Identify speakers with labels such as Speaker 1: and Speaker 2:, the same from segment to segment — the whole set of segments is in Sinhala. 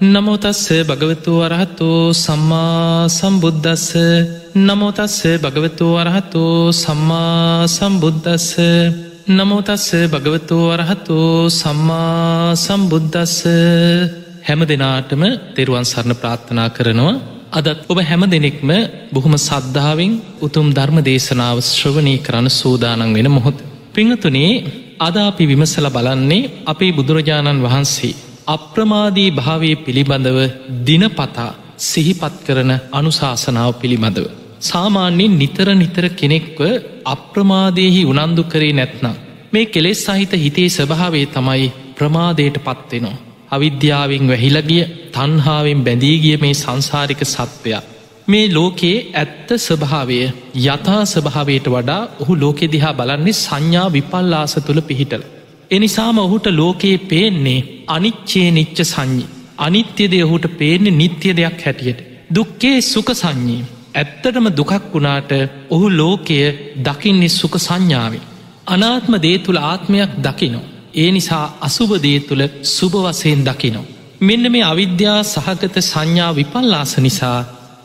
Speaker 1: නමෝතස්ස භගවතු වරහතු සම්මා සම්බුද්ධස්ස නමෝතස්ස භගවතු වරහතු සම්මා සම්බුද්ධස්ස නමෝතස්ස භගවතු වරහතු සම්මා සම්බුද්ධස්ස හැම දෙනාටම තෙරුවන් සරණ ප්‍රාර්ථනා කරනවා. අදත් ඔබ හැම දෙනෙක්ම බොහොම සද්ධාවෙන් උතුම් ධර්ම දේශනාව ශ්‍රවණී කරන්න සූදානන් වෙන මොහොත්. පිංහතුනේ අද අපි විමසල බලන්නේ අපේ බුදුරජාණන් වහන්සේ අප්‍රමාදී භාවය පිළිබඳව දිනපතා සිහිපත් කරන අනුශාසනාව පිළිබඳව. සාමාන්‍යයෙන් නිතර නිතර කෙනෙක්ව අප්‍රමාදයෙහි උනන්දු කරේ නැත්නම්. මේ කෙලෙස් සහිත හිතේ ස්වභාවේ තමයි ප්‍රමාදයට පත්වෙනවා. අවිද්‍යාවෙන් වැහිලගිය තන්හාාවෙන් බැඳීගිය මේ සංසාරික සත්වයා. මේ ලෝකයේ ඇත්ත ස්වභාවය යථා ස්වභාවයට වඩා ඔහු ලෝකෙ දිහා බලන්නේ සංඥා විපල්ලාස තුළ පිහිටල. එනිසාම ඔහුට ලෝකයේ පේන්නේ අනිච්චේ නිච්ච සංඥි. අනිත්‍යද ඔහුට පේන්නේ නිත්‍ය දෙයක් හැටියට. දුක්කේ සුක සංඥී. ඇත්තටම දුකක් වුණාට ඔහු ලෝකය දකින්නේ සුක සංඥාවේ. අනාත්ම දේ තුළ ආත්මයක් දකිනෝ. ඒ නිසා අසුභදේ තුළ සුභවසයෙන් දකිනෝ. මෙන්න මේ අවිද්‍යා සහගත සංඥා විපල්ලාස නිසා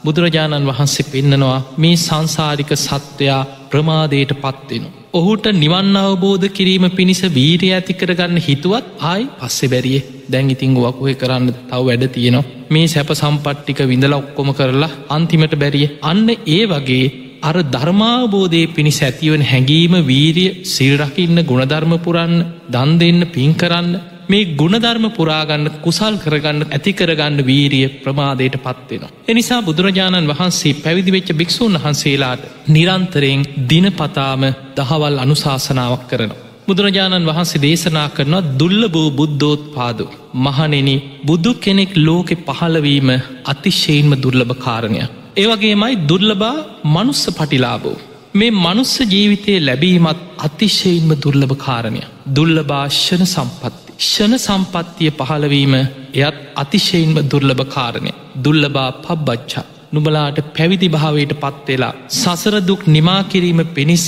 Speaker 1: බුදුරජාණන් වහන්සේ පෙන්නනවා මේ සංසාරික සත්වයා ප්‍රමාදයට පත්වෙනවා. ඔහුට නිවන් අවබෝධ කිරීම පිණිස වීරය ඇති කරගන්න හිතුවත් ආයි පස්සෙ බැරිිය. දැන් ඉතිං වකුය කරන්න තව වැඩ තියෙනවා. මේ සැප සම්පට්ටික විඳල ඔක්කොම කරලා අන්තිමට බැරිිය. අන්න ඒ වගේ අර ධර්මාබෝධය පිණිස ඇතිවන හැඟීම වීරිය සිල්රකින්න ගුණධර්මපුරන්න දන් දෙන්න පින් කරන්න මේ ගුණධර්ම පුරාගන්න කුසල් කරගන්න ඇති කරගන්න වීරිය ප්‍රමාදයට පත්වෙනවා. එනිසා බුදුරජාණන් වහන්සේ පැවිදිවෙච්ච භික්‍ෂූන් වහන්සේලාට නිරන්තරයෙන් දිනපතාම දහවල් අනුශාසනාවක් කරනවා. බුදුරජාණන් වහන්සේ දේශනා කරනවා දුල්ල බෝ බුද්ධෝත් පාදු. මහනෙන බුදු කෙනෙක් ලෝකෙ පහළවීම අතිශයෙන්ම දුර්ලභ කාරණය. ඒවගේමයි දුර්ලබා මනුස්ස පටිලාබෝ. මේ මනුස්ස ජීවිතය ලැබීමත් අතිශයෙන්ම දුර්ලභ කාරණය. දුල්ලභාශ්‍යන සම්පත්. ෂණ සම්පත්තිය පහළවීම එයත් අතිශයෙන්ම දුර්ලභ කාරණය දුල්ලබා පබ්බච්චා නුබලාට පැවිදි භාවයට පත්වෙලා සසරදුක් නිමාකිරීම පිණිස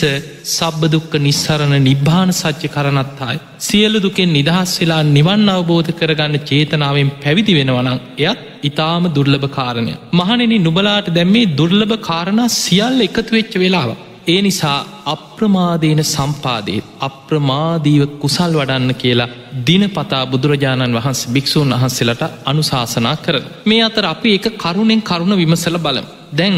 Speaker 1: සබ්බදුක්ක නිස්සරණ නිබ්භාන සච්චි කරනත්තායි. සියලු දුකෙන් නිදහස් වෙලා නිවන් අවබෝධ කරගන්න චේතනාවෙන් පැවිදි වෙනවනං එයත් ඉතාම දුර්ලභ කාරණය. මහනෙන නුබලාට දැම්මේ දුර්ලභ කාරණ සියල්ල එකතු වෙච්ච වෙලාව. ඒ නිසා අප්‍රමාදයන සම්පාදයත් අප්‍රමාදීව කුසල් වඩන්න කියලා දිනපතා බුදුරජාණන් වහන්ස භික්‍ෂූන් වහන්සේලට අනුශාසනා කරන. මේ අතර අපි එක කරුණෙන් කරුණ විමසල බලම්. දැන්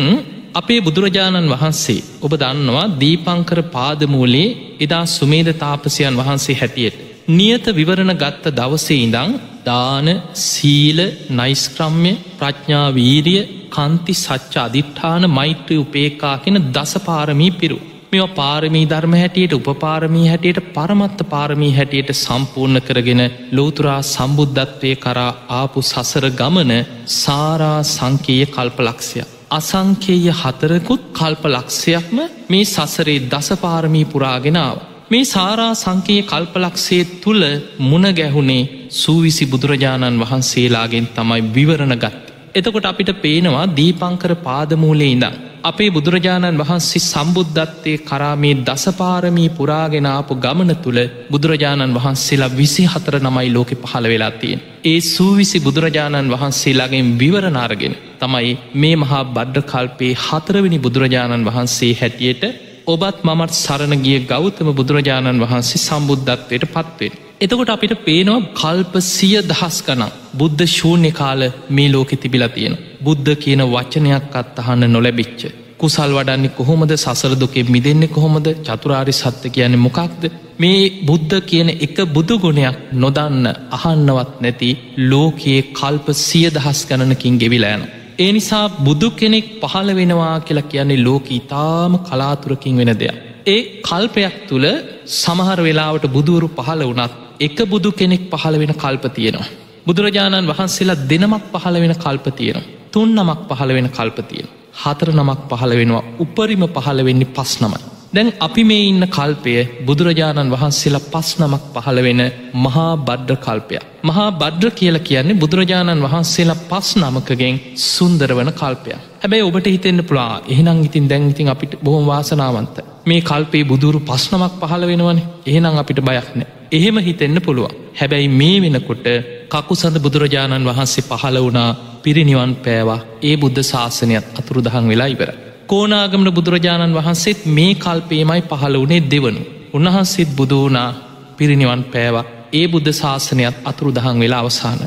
Speaker 1: අපේ බුදුරජාණන් වහන්සේ ඔබ දන්නවා දීපංකර පාදමූලේ එදා සුමේද තාපසයන් වහන්සේ හැටියට. නියත විවරණ ගත්ත දවසේ ඉඳං දාන සීල නයිස්ක්‍රම්ය ප්‍රඥාවීරිය කන්ති සච්ච අධිට්ඨාන මෛත්‍රය උපේකා කෙන දස පාරමී පිරු. මෙ පාරමී ධර්ම හැටියට උපපාරමී හැටියට පරමත්ත පාරමී හැටියට සම්පූර්ණ කරගෙන ලෝතුරා සම්බුද්ධත්වය කරා ආපු සසර ගමන සාරා සංකේය කල්පලක්ෂය. අසංකේය හතරකුත් කල්ප ලක්ෂයක්ම මේ සසරේ දසපාරමී පුරාගෙනාව. මේ සාරා සංකයේ කල්පලක්ෂේ තුළ මුණ ගැහුණේ සූවිසි බුදුරජාණන් වහන්සේලාගෙන් තමයි විවරණ ගත්. එතකොට අපිට පේනවා දීපංකර පාදමූලේ ඉඳං. අපේ බුදුරජාණන් වහන්සේ සම්බුද්ධත්තය කරාමේ දසපාරමී පුරාගෙනාපු ගමන තුළ බුදුරජාණන් වහන්සේලා විසි හතර නමයි ලෝකෙ පහළ වෙලා තියෙන්. ඒ සූවිසි බුදුරජාණන් වහන්සේලාගෙන් විවරනාරගෙන තමයි මේ මහා බඩ්ඩකල්පේ හතරවෙනි බුදුරජාණන් වහන්සේ හැටියට ඔබත් මමත් සරණගිය ගෞතම බුදුරජාණන් වහන්සේ සම්බුද්ධත්වයට පත්වෙන්. එතකොට අපිට පේනවා කල්ප සිය දහස් ගනම් බුද්ධ ශූන්‍ය කාල මේ ලෝකෙ තිබිලා තියෙන. බුද්ධ කියන වචනයක් අත් අහන්න නොලැබිච්ච. කුසල් වඩන්නේ කොහොමද සසර දුකේ මිදෙන්නේ කොහොමද චතුරාරි සත්‍ය කියන්නේ මොකක්ද මේ බුද්ධ කියන එක බුදුගුණයක් නොදන්න අහන්නවත් නැති ලෝකයේ කල්ප සිය දහස් ගණනකින් ගෙවිලෑන. ඒ නිසා බුදු කෙනෙක් පහළ වෙනවා කියලා කියන්නේ ලෝක ඉතාම කලාතුරකින් වෙන දෙයක්. ඒ කල්පයක් තුළ සමහර වෙලාවට බුදුවරු පහළ වනත් එක බුදු කෙනෙක් පහළ වෙන කල්ප තියෙනවා. බුදුරජාණන් වහන්සේලා දෙනමක් පහළ වෙන කල්ප තියෙනවා. තුන් නමක් පහළ වෙන කල්ප තියෙන. හතර නමක් පහළ වෙනවා උපරිම පහළ වෙන්නේ පස් නමයි. දැන් අපි මේ ඉන්න කල්පය බුදුරජාණන් වහන්සේලා පස් නමක් පහළ වෙන මහා බඩ්ඩ කල්පයක්. මහා බඩ්්‍ර කියල කියන්නේ බුදුරජාණන් වහන්සේලා පස් නමකගෙන් සුන්දර වන කල්පයක්. හැබැයි ඔබට හිතෙන්න්න පුලා එහෙනම් ඉතින් දැන් ඉතින් අපිට බොහොම වාසනාවන්ත. මේ කල්පේ බුදුරු පස්නමක් පහළ වෙනවන එහෙනම් අපිට බයක්නෑ. එහෙම හිතෙන්න පුළුවන් හැබැයි මේ වෙනකොට කකුසඳ බුදුරජාණන් වහන්සේ පහළ වුණා පිරිනිවන් පෑවා ඒ බුද්ධ ශාසනයත් අතුරු දහන් වෙලා ඉවර. කෝනාගමට බුදුරජාණන් වහන්සේත් මේ කල්පේමයි පහළ වනේ දෙවනු. උන්වහන්සේත් බුදුවනා පිරිනිවන් පෑවා ඒ බුද්ධ ශාසනයත් අතුරු දහන් වෙලා අවසාන.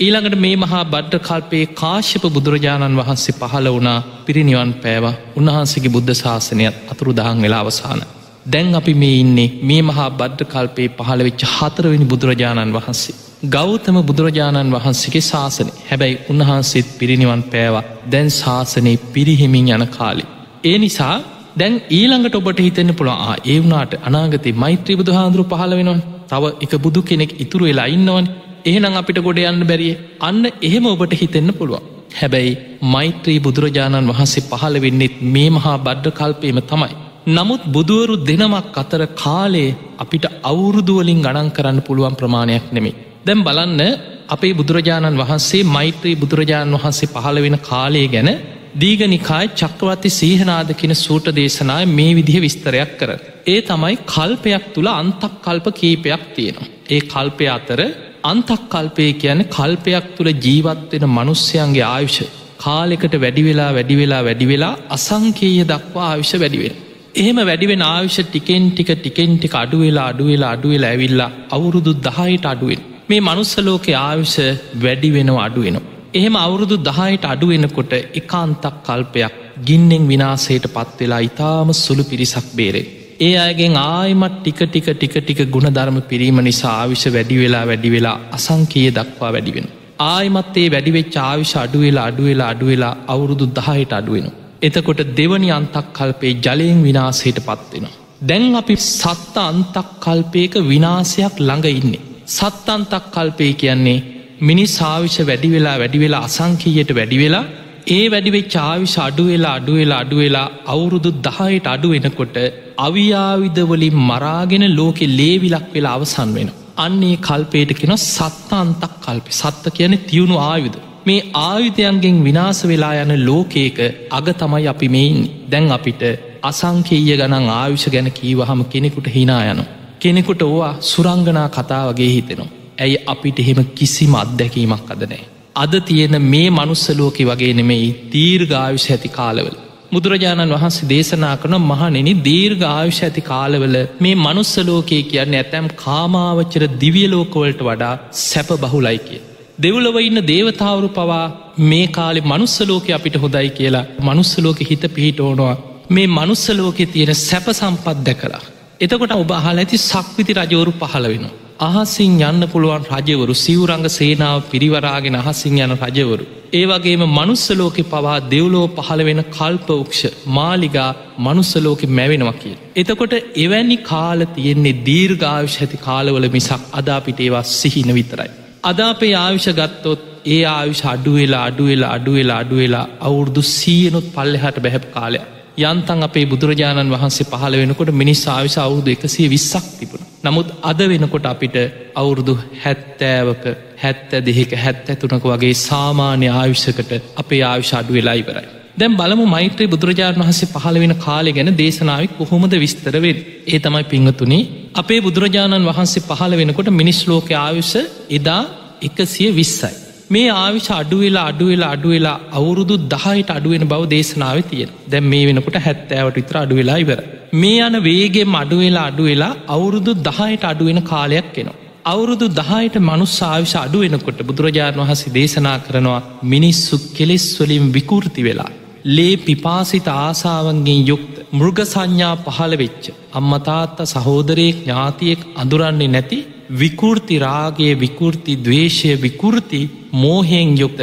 Speaker 1: ඊළඟට මේ මහා බඩ්ඩ කල්පයේ කාශ්‍යප බුදුරජාණන් වහන්සේ පහළ වනා පිරිනිවන් පෑවා උන්වහන්සේගේ බුද්ධ ශාසනයත් අතුරු දහන් වෙලා අවසාන. දැන් අපි මේ ඉන්නේ මේ මහා බද්ධ කල්පයේ පහළ වෙච්ච හතරවෙනි බුදුරජාණන් වහන්සේ. ගෞතම බුදුරජාණන් වහන්සේගේ ශාසනය හැබැයි උන්වහන්සේත් පිරිනිවන් පෑවා දැන් ශාසනයේ පිරිහෙමින් යන කාලි. ඒ නිසා දැන් ඊළඟට ඔබට හිතෙන්න්න පුළුවන් ඒ වුණට අනාගතේ මෛත්‍රී බුදු හාදුරු පහල වෙනවන් තව එක බුදු කෙනෙක් ඉතුරු වෙලා ඉන්නවන් එහෙනම් අපිට ගොඩ යන්න බැරිය අන්න එහෙම ඔබට හිතෙන්න්න පුළුවන්. හැබැයි මෛත්‍රී බුදුරජාණන් වහන්සේ පහළ වෙන්නෙත් මේ මහා බඩ්ඩ කල්පයම තමයි. නමුත් බුදුවරු දෙනමක් අතර කාලේ අපිට අවුරුදුවලින් ගණන් කරන්න පුළුවන් ප්‍රමාණයක් නෙමේ. දැම් බලන්න අපේ බුදුරජාණන් වහන්සේ මෛත්‍රී බුදුරජාණන් වහන්සේ පහළ වෙන කාලය ගැන දීගනිකායි චක්‍රවර්ති සීහනාද කියෙන සූට දේශනාය මේ විදිහ විස්තරයක් කර. ඒ තමයි කල්පයක් තුළ අන්තක් කල්ප කීපයක් තියෙනවා. ඒ කල්පය අතර අන්තක් කල්පය කියන කල්පයක් තුළ ජීවත්වෙන මනුස්්‍යයන්ගේ ආයුෂ කාලෙකට වැඩිවෙලා වැඩිවෙලා වැඩිවෙලා අසංකේය දක්වා ආවිෂ වැඩිවෙන. එහෙම වැඩිවෙන ආවිෂ ටිකෙන් ටික ටිකෙන් ටික අඩුවෙලා අඩුවෙලා අඩුවෙලා ඇවිල්ලා අවුරුදු දහයට අඩුවෙන් මේ මනුස්සලෝක ආවිෂ වැඩි වෙනවා අඩුවෙනවා. එහෙම අවුරුදු දහයට අඩුවෙනකොට එකන්තක් කල්පයක් ගින්නෙන් විනාසයට පත්වෙලා ඉතාම සුළු පිරිසක් බේරේ. ඒ අයගෙන් ආයමත් ටික ටික ටික ටික ගුණධර්ම පිරීම නිසා ආවිෂ වැඩි වෙලා වැඩි වෙලා අසංකයේ දක්වා වැඩිවෙන. ආයමත් ඒ වැඩිවෙච් ආවිෂ අඩුවෙලා අඩුවෙලා අඩුවෙලා අවුරුදු දහයට අඩුවෙන. එතකොට දෙවනි අන්තක් කල්පේ ජලයෙන් විනාසයට පත්වෙනවා. දැන් අපි සත්ත අන්තක් කල්පයක විනාසයක් ළඟ ඉන්නේ. සත්තන්තක් කල්පය කියන්නේ මිනිස් ආවිෂ වැඩි වෙලා වැඩි වෙලා අසංකීයට වැඩි වෙලා ඒ වැඩිවෙ චාවිෂ අඩුවෙලා අඩුවෙලා අඩුවෙලා අවුරුදු දහයට අඩු වෙනකොට අවියාවිදවලින් මරාගෙන ලෝකෙ ලේවිලක් වෙලා අවසන් වෙන. අන්නේ කල්පේට කෙන සත්තාන්තක් කල්පි සත්ත කියන තියුණු ආයුද. මේ ආයුධයන්ගෙන් විනාස වෙලා යන ලෝකේක අග තමයි අපි මෙයින් දැන් අපිට අසංකේය ගණන් ආවිෂ ගැන කීවහම කෙනෙකුට හිනා යනවා. කෙනෙකුට ඕවා සුරංගනා කතා වගේ හිතෙනවා. ඇයි අපිට එහෙම කිසිම අත්දැකීමක් අදනෑ. අද තියෙන මේ මනුස්සලෝකෙ වගේ නෙමෙයි දීර්ඝාවිෂ ඇති කාලවල. බුදුරජාණන් වහන්සේ දේශනා කරන මහනෙනි දීර්ඝ ආයුෂ ඇති කාලවල මේ මනුස්සලෝකයේ කියන්න ඇතැම් කාමාවච්චර දිවියලෝකවලට වඩා සැප බහුලයි කිය. දෙව්ලව ඉන්න දේවතාවරු පවා මේ කාලෙ මනුස්සලෝක අපිට හොදයි කියලා මනුස්සලෝක හිත පිහිට ඕනවා මේ මනුස්සලෝකෙ තියෙන සැප සම්පත් දැකලා. එතකොට ඔබ අහල ඇති සක්විති රජවරු පහළ වෙනවා. අහසින් යන්න පුළුවන් රජවරු සිවරංග සේනාව පිරිවරාගෙන අහසින් යන රජවරු. ඒ වගේම මනුස්සලෝකෙ පවා දෙව්ලෝ පහළ වෙන කල්පවක්ෂ මාලිගා මනුස්සලෝකෙ මැවෙනවා කිය. එතකොට එවැනි කාල තියෙන්නේ දීර්ඝාවිශ ඇති කාලවල මිසක් අදාපිට ඒවා සිහින විතරයි. අදාපේ ආවිෂ ගත්තොත් ඒ ආවිෂ අඩුවෙලා අඩුවෙලා අඩුවෙලා අඩුවෙලා අවුරදු සීයනුත් පල්ලෙහට බැහැප් කාලයක්. යන්තන් අපේ බුදුරජාණන් වහන්සේ පහළ වෙනකොට මිනිස් ආවිශ අවුරුදු එකසිය විස්සක් තිබුණ. නමුත් අද වෙනකොට අපිට අවුරුදු හැත්තෑවක හැත්ත දෙහෙක හැත්ත ඇතුනක වගේ සාමාන්‍ය ආවිශ්‍යකට අපේ ආවිශ අඩු වෙලා ඉවරයි. දැම් බලමු මෛත්‍රී බුදුරජාණන් වහන්සේ පහළ වෙන කාලෙ ගැන දේශනාවක් කොහොමද විස්තරවෙන් ඒ තමයි පිංහතුනි අපේ බුදුරජාණන් වහන්සේ පහළ වෙනකොට මිනිස් ලෝක ආවිශ එදා එකසිය විස්සයි. මේ ආවිශ අඩුවෙලා අඩුවෙලා අඩුවෙලා අවුරුදු දහයට අඩුවෙන බව දේශනාව තියෙන දැම් මේ වෙනකොට හැත්තෑවට විතර අඩුවෙලා ඉවර. මේ යන වේගෙන් අඩුවෙලා අඩුවෙලා අවුරුදු දහයට අඩුවෙන කාලයක් එනවා. අවුරුදු දහයට මනුස් ආවිශ අඩුවෙනකොට බුදුරජාණන් වහසේ දේශනා කරනවා මිනිස්සු කෙලෙස්වලින් විකෘති වෙලා. ලේ පිපාසිත ආසාවන්ගෙන් යුක්ත මෘග සංඥා පහළ වෙච්ච. අම්මතාත්ත සහෝදරයෙක් ඥාතියෙක් අඳුරන්නේ නැති විකෘති රාගේ විකෘති දවේශය විකෘති මෝහෙන් යුක්ත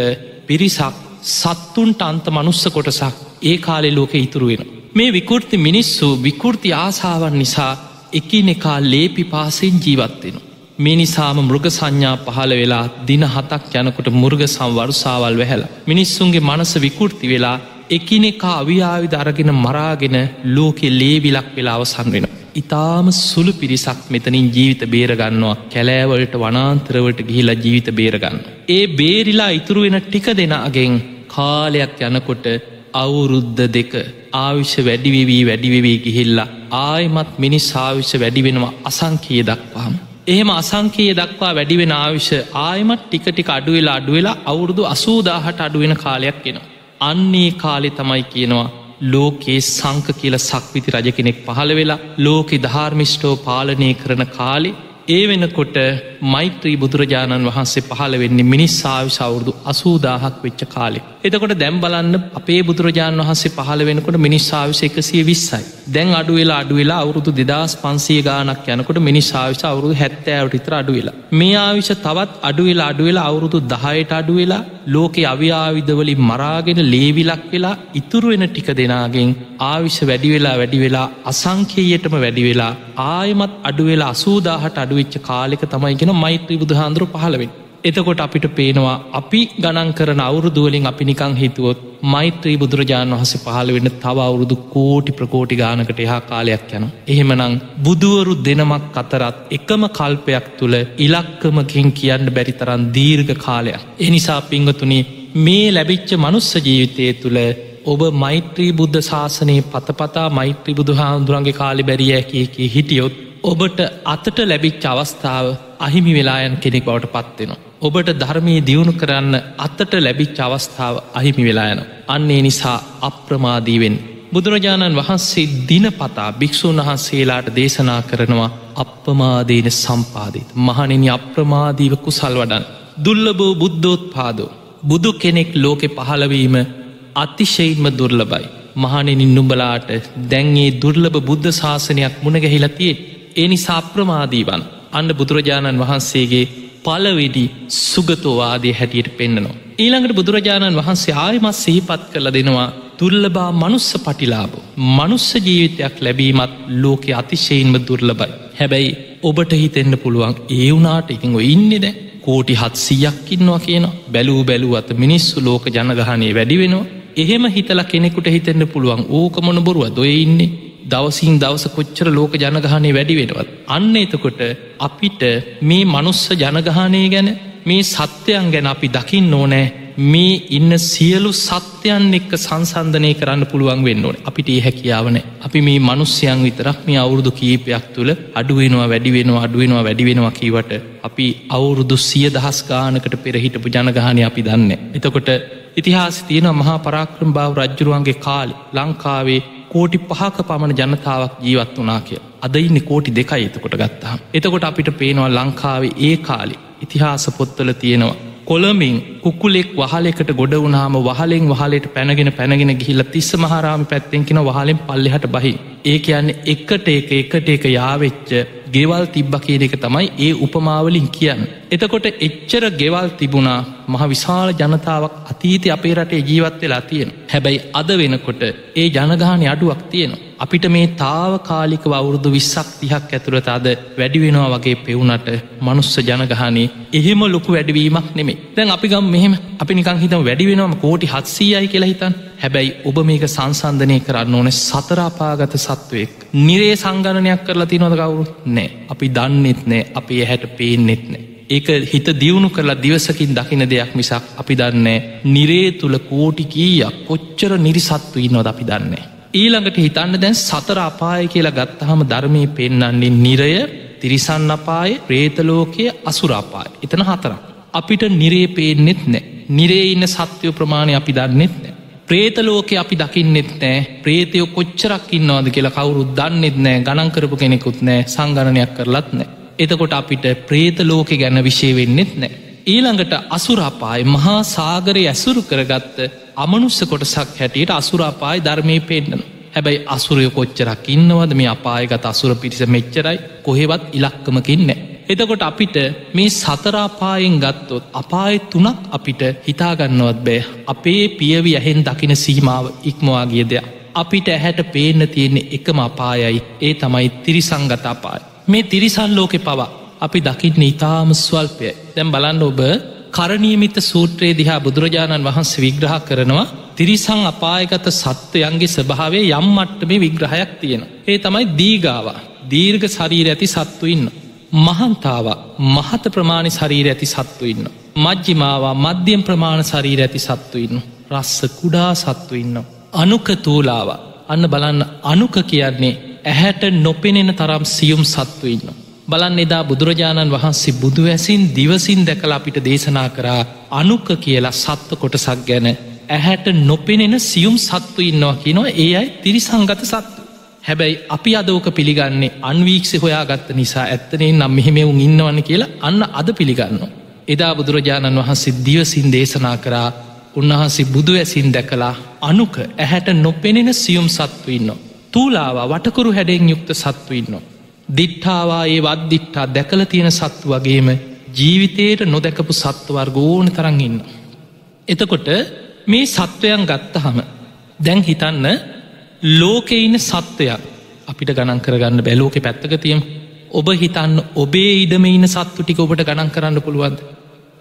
Speaker 1: පිරිසක් සත්තුන්ට අන්ත මනුස්ස කොටසක් ඒ කාලෙ ලෝක ඉතුරුවෙන. මේ විකෘති මිනිස්සු විකෘති ආසාවන් නිසා එකිනෙකා ලේපි පාසෙන් ජීවත්වෙන. මේ නිසාම මෘග සංඥා පහළ වෙලා දින හතක් යනකොට මුර්ග සංවරුසාවල් වැහැල. මිනිස්සුන්ගේ මනස විකෘති වෙලා එකිනෙකා අවියාවි දරගෙන මරාගෙන ලෝකෙ ලේවිලක් වෙලා අවසන් වෙන. ඉතාම සුළු පිරිසක් මෙතනින් ජීවිත බේරගන්නවා කැලෑවලට වනාන්තරවට ගිහිලා ජීවිත බේරගන්න. ඒ බේරිලා ඉතුරුවෙන ටික දෙනාගෙන් කාලයක් යනකොට අවුරුද්ධ දෙක ආවිශ්‍ය වැඩිවෙවී වැඩිවෙවී ගිහිල්ලා ආයමත් මිනිස් ආවිශ්‍ය වැඩි වෙනවා අසංකයේ දක්වාම. එහෙම අසංකයේ දක්වා වැඩිවෙන ආවිෂ ආයමත් ටිකටික අඩුවෙලා අඩුවෙලා අවුරුදු අසූදාහට අඩුවෙන කාලයක් එනවා. අන්නේ කාලෙ තමයි කියනවා ලෝකයේ සංක කියල සක්විති රජ කෙනෙක් පහළ වෙලා ලෝකෙ ධාර්මිෂ්ටෝ පාලනය කරන කාලෙ ඒ වෙනකොට මෛත්‍රී බුදුරජාණන් වහන්සේ පහළ වෙන්නේ මිනිස්සාවි සවුරුදු අසූදාහක් වෙච්ච කාලෙ. එතකොට දැම් බලන්න අපේ බුදුරජාණන් වහන්සේ පහළ වෙනකොට මිනිස්සාවිස එකසිය විස්සයි. දැන් අඩුවෙලා අඩුවෙලා අවුරුදු දෙදස් පන්සිය ගානක් යනකොට මිනිස්සාවිස අවුරුදු හැත්තෑවට ඉතර අඩුවෙලා. මේ ආවිශ තවත් අඩුවෙලා අඩුවෙලා අවුරුදු දහයට අඩුවෙලා ලෝකෙ අවිආවිධවලින් මරාගෙන ලේවිලක් වෙලා ඉතුරු වෙන ටික දෙනාගෙන් ආවිශ වැඩිවෙලා වැඩිවෙලා අසංකේයටම වැඩිවෙලා ආයමත් අඩුවෙලා අසූදාහට අඩුවෙච්ච කාලෙක තමයිගෙන මෛත්‍රී බුදුහාන්දුර පහළවෙන්. එතකොට අපිට පේනවා අපි ගණන් කරන අවුරුදුවලින් අපි නිකං හිතුවොත් මෛත්‍රී බුදුරජාණන් වහස පහළ වෙන්න තව අවුරුදු කෝටි ප්‍රකෝටි ගානකට එහා කාලයක් යන. එහෙමනං බුදුවරු දෙනමක් අතරත් එකම කල්පයක් තුළ ඉලක්කමකින් කියන්න බැරි තරන් දීර්ඝ කාලයක්. එනිසා පිංගතුනි මේ ලැබිච්ච මනුස්ස ජීවිතය තුළ ඔබ මෛත්‍රී බුද්ධ ශාසනයේ පතපතා මෛත්‍රී බුදු හාමුදුරන්ගේ කාලි බැරිය කියකි හිටියොත් ඔබට අතට ලැබිච්ච අවස්ථාව අහිමි වෙලායන් කෙනෙක් බවට පත්වෙනවා. ඔබට ධර්මී දියුණු කරන්න අත්තට ලැබිච්ච අවස්ථාව අහිමි වෙලායන. අන්නේ නිසා අප්‍රමාදීවෙන්. බුදුරජාණන් වහන්සේ දිනපතා භික්‍ෂූන් වහන්සේලාට දේශනා කරනවා අප්‍රමාදීන සම්පාධීත. මහනෙනි අප්‍රමාදීව කුසල් වඩන්. දුල්ලබෝ බුද්ධෝත් පාදෝ. බුදු කෙනෙක් ලෝකෙ පහළවීම අතිශයින්ම දුර්ලබයි. මහනෙනින් නුඹලාට දැන්ගේ දුර්ලභ බුද්ධ ශාසනයක් මුණගැහිලතියේ ඒ නිසා අප්‍රමාදීවන් අන්න බුදුරජාණන් වහන්සේගේ පලවෙඩි සුගතෝවාදය හැටියට පෙන්න්නනවා. ඊළඟට බුදුරජාණන් වහන්සේ ආයමත් සහිපත් කළ දෙනවා දුර්ලබා මනුස්ස පටිලාබ. මනුස්ස ජීවිතයක් ලැබීමත් ලෝකෙ අතිශයෙන්ම දුර්ලබයි. හැබැයි ඔබට හිතෙන්න්න පුළුවන් ඒ වුනාට ඉතිං ඉන්නෙද කෝටි හත්සියක්කින්නවා කියන බැලූ බැලූ අත මිනිස්සු ලෝක ජනගහනය වැඩි වෙනවා එහෙම හිතල කෙනෙකුට හිතෙන්න්න පුළුවන් ඕකමොන බොරුව දොය ඉන්නේ දවසින් දවස කොච්චර ලෝක ජනගහනය වැඩි වෙනවත්. අන්න එතකොට අපිට මේ මනුස්ස ජනගහනය ගැන මේ සත්‍යයන් ගැන අපි දකිින් ඕනෑ මේ ඉන්න සියලු සත්‍යයන් එක්ක සංසන්ධනය කරන්න පුළුවන් වෙන්න ඕන අපිට ඒ හැකියාවන අපි මේ මනුස්්‍යයන් විතරක් මේ අවුරුදු කීපයක් තුළ අඩුවෙනවා වැඩිවෙනවා අඩුවෙනවා වැඩිවෙනවා කීවට අපි අවුරුදු සිය දහස් ගානකට පෙරහිටපු ජනගහනය අපි දන්න. එතකොට ඉතිහාස තියෙන මහා පරාක්‍රම් භාව රජ්ජුරුවන්ගේ කාලි ලංකාවේ කෝටි පහක පමණ ජනතාවක් ජීවත් වනා කිය. අද ඉන්න කෝටි දෙකයි එතකොට ගත්තා. එතකොට අපිට පේනවා ලංකාවේ ඒ කාලි ඉතිහාස පොත්තල තියෙනවා. කොළමින් කුකුලෙක් වහලෙකට ගොඩ වුනාම වහලෙන් වහලට පැනගෙන පැනගෙන ගිහිල්ල තිස්ස මහරාමි පැත්තෙන්කෙන වහලෙන් පල්ලෙහට බහි. ඒ කියන්නේ එක්කට එක එකට එක යාවෙච්ච ගෙවල් තිබ්බ කියන එක තමයි ඒ උපමාවලින් කියන්න. එතකොට එච්චර ගෙවල් තිබුණා මහ විශාල ජනතාවක් අතීති අපේ රටේ ජීවත් වෙලා තියෙන. හැබැයි අද වෙනකොට ඒ ජනගානය අඩුවක් තියෙනවා. අපිට මේ තාව කාලික අවුරුදු විස්සක් තිහක් ඇතුළත අද වැඩිවෙනවා වගේ පෙවුනට මනුස්ස ජනගහනේ එහෙම ලොකු වැඩවීමක් නෙමේ දැන් අපි ගම් මෙහෙම. අපි නිකං හිතම වැඩිවෙනවාම කෝටි හත්සීයයි කියලා හිතන් හැබැයි ඔබ මේක සංසන්ධනය කරන්න ඕන සතරාපාගත සත්වයෙක්. නිරේ සංගණනයක් කරලා තිනොද කවුරු නෑ. අපි දන්නෙත් නෑ. අපි හැට පේනෙත් නෑ. ඒක හිත දියුණු කරලා දිවසකින් දකින දෙයක් මිසක් අපි දන්නේ නිරේ තුළ කෝටි කීයක් කොච්චර නිරිසත්තු ඉන්නොද අපි දන්නේ. ඊළඟට හිතන්න දැන් සතර අපාය කියලා ගත්තහම ධර්මය පෙන්නන්නේ නිරය තිරිසන්න අපාය ප්‍රේතලෝකය අසුරාපාය එතන හතරක්. අපිට නිරේ පේනෙත් නෑ නිරේ ඉන්න සත්‍යය ප්‍රමාණය අපි දන්නෙත් නෑ. ප්‍රේතලෝක අපි දකින්නෙත් නෑ ප්‍රේතයෝ කොච්චරක් ඉන්නවාද කියලා කවුරුත් දන්නෙත් නෑ ගණන්කරපු කෙනෙකුත් නෑ සංගණනයක් කරලත් නෑ. එතකොට අපිට ප්‍රේත ලෝකෙ ගැන විශෂය වෙන්නෙත් නෑ. ඊළඟට අසුරාපායි මහා සාගරය ඇසුරු කරගත්ත අමනුස්ස කොටසක් හැටියට අසුරාපායි ධර්මය පෙන්න්නන. හැබැයි අසුරය කොච්චරක් ඉන්නවද මේ අපායගත අසුර පිරිස මෙච්චරයි කොහෙවත් ඉලක්කමකින්නේ. එතකොට අපිට මේ සතරාපායෙන් ගත්තොත් අපාය තුනක් අපිට හිතාගන්නවත් බෑ අපේ පියවි ඇහෙන් දකින සීමාව ඉක්මවාගේ දෙයක්. අපිට ඇහැට පේන්න තියෙන්නේ එකම අපායයි ඒ තමයි තිරිසංගත අපායි. මේ තිරිසන් ලෝකෙ පවා අපි දකින්න ඉතාම ස්වල්පය දැම් බලන්න ඔබ කරණීමිත සූත්‍රයේ දිහා බුදුරජාණන් වහන්සේ විග්‍රහ කරනවා තිරිසං අපායගත සත්වයන්ගේ ස්භාවේ යම් මට්ටමේ විග්‍රහයක් තියෙන. ඒ තමයි දීගාව දීර්ඝ ශරීර ඇති සත්තු ඉන්න. මහන්තාව මහත ප්‍රමාණි ශරීර ඇති සත්තු ඉන්න. මජ්ජිමාවා මධ්‍යම් ප්‍රමාණ ශරීර ඇති සත්තු ඉන්න. රස්ස කුඩා සත්තු ඉන්න. අනුක තූලාව අන්න බලන්න අනුක කියන්නේ ඇහැට නොපෙනෙන තරම් සියුම් සත්තු ඉන්න. බලන් එදා බුදුරජාණන් වහන්සේ බුදුවැසින් දිවසින් දැකල අපිට දේශනා කරා අනුක කියලා සත්ව කොටසක් ගැන ඇහැට නොපෙනෙන සියුම් සත්තු ඉන්නවා කියනවා ඒ අයි තිරිසංගත සත්තු. හැබැයි අපි අදෝක පිළිගන්නේ අන්වීක්ෂ හොයාගත්ත නිසා ඇත්තනේ නම් මෙහෙමවුන් ඉන්නවන්න කියලා අන්න අද පිළිගන්න. එදා බුදුරජාණන් වහන්සේ දිවසින් දේශනා කරා උන්වහන්සේ බුදු ඇසින් දැකලා අනුක ඇහැට නොපෙනෙන සියුම් සත්තු ඉන්න. තූලාවා වටකුරු හැඩෙන් යුක්ත සත්තු ඉන්නවා. දිට්ඨාවා ඒ වද්දිට්ටා දැකල තියෙන සත්තු වගේම ජීවිතයට නොදැකපු සත්වවර්ග ඕන තරන් ඉන්න. එතකොට මේ සත්වයන් ගත්තහම දැන් හිතන්න ලෝකෙ ඉන්න සත්වයක් අපිට ගණන් කරගන්න බැලෝක පැත්තක තියම්. ඔබ හිතන්න ඔබේ ඉඩම ඉන්න සත්තු ටික ඔබට ගණන් කරන්න පුළුවන්ද?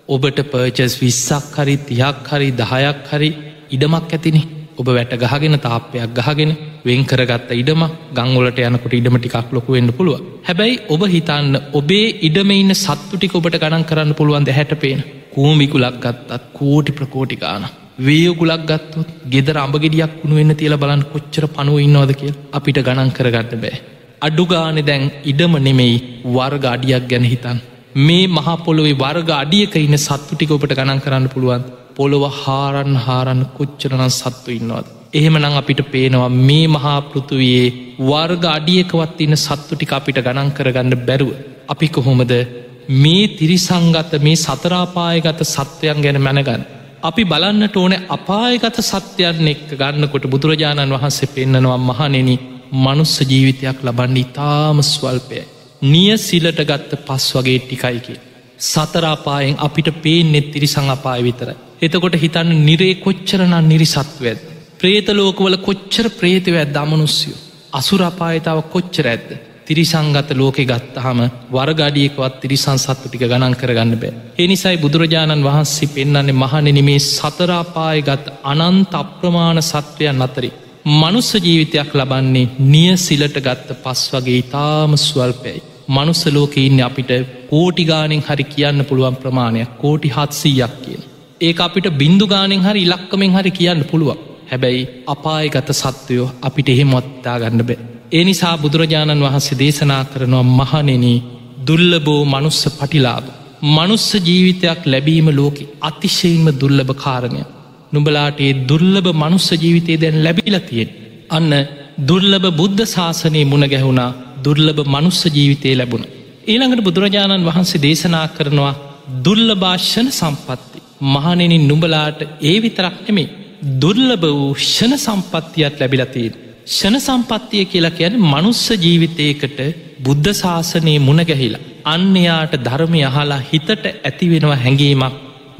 Speaker 1: ඔබට පර්චස් විස්සක් හරි තියක් හරි දහයක් හරි ඉඩමක් ඇතිනි. ඔබ වැට ගහගෙන තාපයක් ගහගෙන වෙන් කරගත්ත ඉඩම ගංගොලට යනකොට ඉඩම ටිකක් ලොකු වෙන්න පුළුව හැබැයි ඔබ හිතන්න ඔබේ ඉඩම ඉන්න සත්තුටික ඔබට ගණන් කරන්න පුළුවන්ද හැටපේන කූමිකුලක් ගත්තත් කෝටි ප්‍රකෝටිකාන වේයගුලක් ගත්තොත් ගෙදර අඹගෙඩියක් වුණු වෙන්න තියල බලන්න කොච්චර පනුව ඉන්නවද කිය අපිට ගණන් කරගන්න බෑ. අඩුගානෙ දැන් ඉඩම නෙමෙයි වර්ග අඩියක් ගැන හිතන් මේ මහපොළොවේ වර්ග අඩියක ඉන්න සත්තුටික ඔබට ගණන් කරන්න පුළුවන් පොළොව හාරන් හාරන්න කොච්චරනන් සත්තු ඉන්නවද. එහෙම නං අපිට පේනවා මේ මහා පෘතුවයේ වර්ග අඩියකවත් ඉන්න සත්තුටික අපිට ගණන් කරගන්න බැරුව. අපි කොහොමද මේ තිරිසංගත මේ සතරාපායගත සත්වයන් ගැන මැනගන්න. අපි බලන්නට ඕන අපායගත සත්‍යයන් එක්ක ගන්නකොට බුදුරජාණන් වහන්සේ පෙන්න්නනවා මහනෙන මනුස්ස ජීවිතයක් ලබන්න ඉතාම ස්වල්පය. නිය සිලට ගත්ත පස් වගේ ටිකයිකි. සතරාපායෙන් අපිට පේනෙත් තිරිසං අපාය විතරයි. එතකොට හිතන්න නිරේ කොච්චරනන් නිරිසත්වඇද. ප්‍රේතලෝකවල කොච්චර ප්‍රේතවඇත් දමනුස්සියෝ. අසුරපායතාව කොච්චර ඇත්ද. තිරිසංගත ලෝකෙ ගත්තහම වර්ගඩියකවත් තිරිසං සත්තු ටික ගණන් කරගන්න බෑ. එනිසයි බුදුරජාණන් වහන්සේ පෙන්න්නන්නේ මහනෙන මේ සතරාපාය ගත් අනන්ත අප්‍රමාණ සත්වයන් අතරි. මනුස්ස ජීවිතයක් ලබන්නේ නිය සිලට ගත්ත පස් වගේ ඉතාම ස්වල්පයයි. මනුස්ස ලෝක ඉන්න අපිට කෝටිගානෙන් හරි කියන්න පුළුවන් ප්‍රමාණයක් කෝටි හත්සීයක් කියන. ඒ අපිට බින්දු ගානෙන් හරි ඉලක්කමෙන් හරි කියන්න පුළුවන් හැබැයි අපායගත සත්වයෝ අපිට එහෙම මොත්තා ගන්න බෑ. ඒ නිසා බුදුරජාණන් වහන්සේ දේශනා කරනවා මහනෙන දුල්ලබෝ මනුස්ස පටිලාබ. මනුස්ස ජීවිතයක් ලැබීම ලෝකෙ අතිශයෙන්ම දුල්ලභ කාරණය. නුබලාට ඒ දුර්ලභ මනුස්ස ජීවිතය දැන් ලැබිලතියෙන්. අන්න දුර්ලභ බුද්ධ ශාසනය මුණ ගැහුණා දුර්ලභ මනුස්ස ජීවිතය ලැබුණ. ඊළඟට බුදුරජාණන් වහන්සේ දේශනා කරනවා දුල්ල භාෂණ සම්පත්ති. මහනෙනින් නුඹලාට ඒ විතරක් නෙමේ දුර්ලභ වූ ෂණ සම්පත්තියක් ලැබිලතිීන්. ෂණ සම්පත්තිය කියලා කියන මනුස්ස ජීවිතයකට බුද්ධ ශාසනයේ මුණගැහිලා. අන්‍යයාට ධර්මය අහලා හිතට ඇතිවෙනවා හැඟීමක්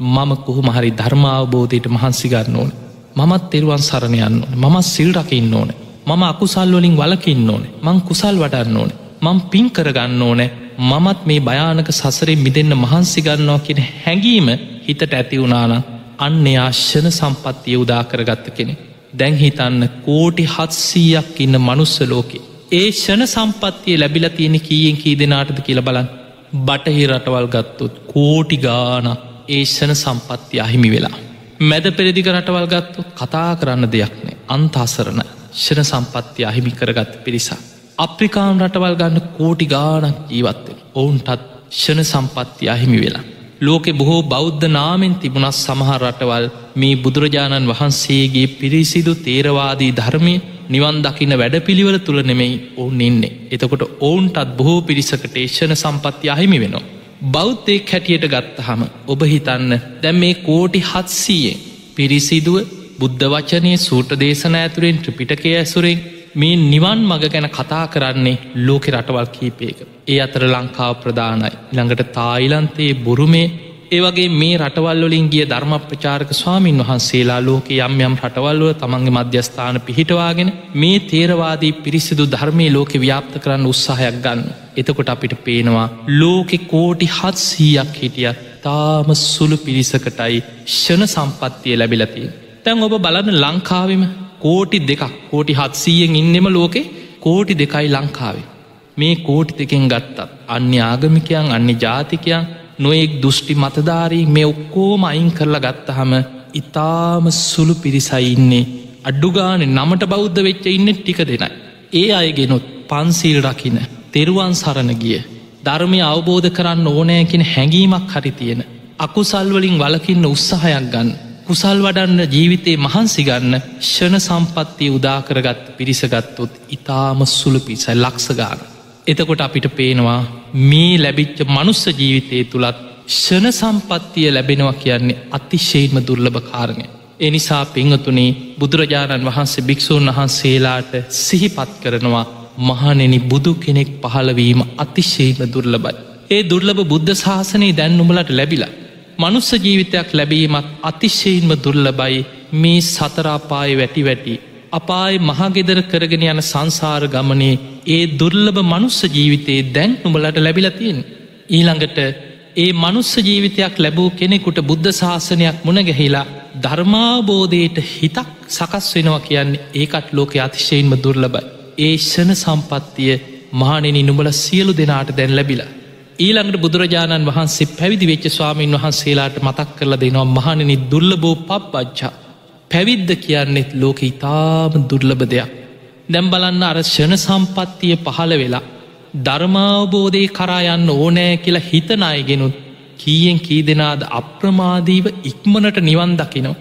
Speaker 1: මම කොහොමහරි ධර්මාවබෝධයට මහන්සිගන්න ඕන. මමත් තෙරුවන් සරණයන්න ඕන මමත් සිල් රකින්න ඕන. මම අකුසල්වලින් වලකින්න ඕන මං කුසල් වටන්න ඕන. මං පින් කරගන්න ඕනෑ මමත් මේ භයානක සසරේ මිදන්න මහන්සිගන්නවා කියෙන හැඟීම හිතට ඇති වුණාන අන්න ආශ්‍යන සම්පත්තිය උදා කරගත්ත කෙනෙ. දැන් හිතන්න කෝටි හත්සීයක් ඉන්න මනුස්ස ලෝකේ. ඒ ෂණ සම්පත්තිය ලැබිල තියෙන කීයෙන් කී දෙනාටද කියල බලන් බටහි රටවල් ගත්තොත් කෝටි ගාන ඒෂණ සම්පත්තිය අහිමි වෙලා. මැද පෙරදික රටවල් ගත්තු කතා කරන්න දෙයක්නේ අන්තාසරණ ෂණ සම්පත්තිය අහිමි කරගත් පිරිසා. අප්‍රිකාන් රටවල් ගන්න කෝටි ගානක් ජීවත්වෙන ඔවුන්ටත් ෂණ සම්පත්තිය අහිමි වෙලා. ලෝකෙ බොහෝ බෞද්ධ නාමෙන් තිබුණත් සමහර රටවල් මේ බුදුරජාණන් වහන්සේගේ පිරිසිදු තේරවාදී ධර්මය නිවන් දකින වැඩ පිළිවල තුළ නෙමෙයි ඔවුන් එන්නේ. එතකොට ඔවුන්ටත් බොහෝ පිරිසකට ඒෂණ සම්පත්ති අහිමි වෙනවා. බෞද්ධයෙක් හැටියට ගත්තහම ඔබ හිතන්න දැම් මේ කෝටි හත්සීයෙන් පිරිසිදුව බුද්ධ වචනය සූට දේශන ඇතුරෙන් ත්‍රිපිටකය ඇසුරෙන් මේ නිවන් මග ගැන කතා කරන්නේ ලෝකෙ රටවල් කීපයක. ඒ අතර ලංකාව ප්‍රධානයි. ළඟට තායිලන්තයේ බුරුමේ ඒවගේ මේ රටවල්වලින් ගිය ධර්ම ප්‍රචාරක ස්වාමීන් වහන්සේලා ලෝක යම් යම් රටවල්ව තමන්ගේ මධ්‍යස්ථාන පිහිටවාගෙන මේ තේරවාදී පිරිසිදු ධර්මය ලෝක ව්‍යාප්ත කරන්න උත්සාහයක් ගන්න. එතකොට අපිට පේනවා ලෝකෙ කෝටි හත්සීයක් හිටිය තාම සුළු පිරිසකටයි ෂණ සම්පත්තිය ලැබිලතිය. තැන් ඔබ බලන්න ලංකාවම කෝටි දෙකක් කෝටි හත්සීයෙන් ඉන්නෙම ලෝකෙ කෝටි දෙකයි ලංකාවේ. මේ කෝටි දෙකෙන් ගත්තත් අන්‍ය ආගමිකයන් අන්‍ය ජාතිකයන් නොයෙක් දෘෂ්ටි මතධාරී මේ ඔක්කෝම අයින් කරලා ගත්තහම ඉතාම සුළු පිරිසයි ඉන්නේ අඩ්ඩුගාන නමට බෞද්ධ වෙච්ච ඉන්න ටික දෙනයි. ඒ අයගෙනොත් පන්සිල් රකින තෙරුවන් සරණ ගිය ධර්මය අවබෝධ කරන්න ඕනෑකින හැඟීමක් හරි තියෙන. අකුසල්වලින් වලකින්න උත්සාහයක් ගන්න. කුසල් වඩන්න ජීවිතයේ මහන්සි ගන්න ෂණ සම්පත්තිය උදාකරගත් පිරිසගත්තොත් ඉතාම සුළු පිසයි ලක්සගාන. එතකොට අපිට පේනවා මේ ලැබිච්ච මනුස්ස ජීවිතය තුළත් ෂණ සම්පත්තිය ලැබෙනවා කියන්නේ අතිශයෙන්ම දුර්ලභ කාරණය. එනිසා පිංහතුනේ බුදුරජාණන් වහන්සේ භික්‍ෂූන් වහන්සේලාට සිහිපත් කරනවා මහනෙනි බුදු කෙනෙක් පහළවීම අතිශයෙන්ම දුර්ලබයි. ඒ දුර්ලභ බුද්ධ ශාසනයේ දැන්නුමලට ලැබිලා. මනුස්ස ජීවිතයක් ලැබීමත් අතිශයෙන්ම දුර්ලබයි මේ සතරාපාය වැටි වැටි. අපාය මහගෙදර කරගෙන යන සංසාර ගමනේ ඒ දුර්ලභ මනුස්ස ජීවිතයේ දැන් නුඹලට ලැබිලතියෙන්. ඊළඟට ඒ මනුස්ස ජීවිතයක් ලැබූ කෙනෙකුට බුද්ධ ශාසනයක් මුණගැහිලා ධර්මාබෝධයට හිතක් සකස් වෙනවා කියන්නේ ඒකත් ලෝක අතිශයෙන්ම දුර්ලබයි. ඒ ෂණ සම්පත්තිය මානෙනි නුඹල සියලු දෙනාට දැන් ලැබිලා. ඊළඟට බුදුරජාණන් වහන්සේ පැවිදි වෙච්ච ස්වාමීන් වහන්සේලාට මතක් කරලා දෙනවා මහණනි දුර්ලබෝ පප්බච්චා. පැවිද්ද කියන්නෙත් ලෝක ඉතාම දුර්ලභ දෙයක්. දැම් බලන්න අර ෂණ සම්පත්තිය පහළ වෙලා. ධර්මාවබෝධය කරා යන්න ඕනෑ කියලා හිතනායගෙනුත් කීයෙන් කී දෙනාද අප්‍රමාදීව ඉක්මනට නිවන් දකිනෝ.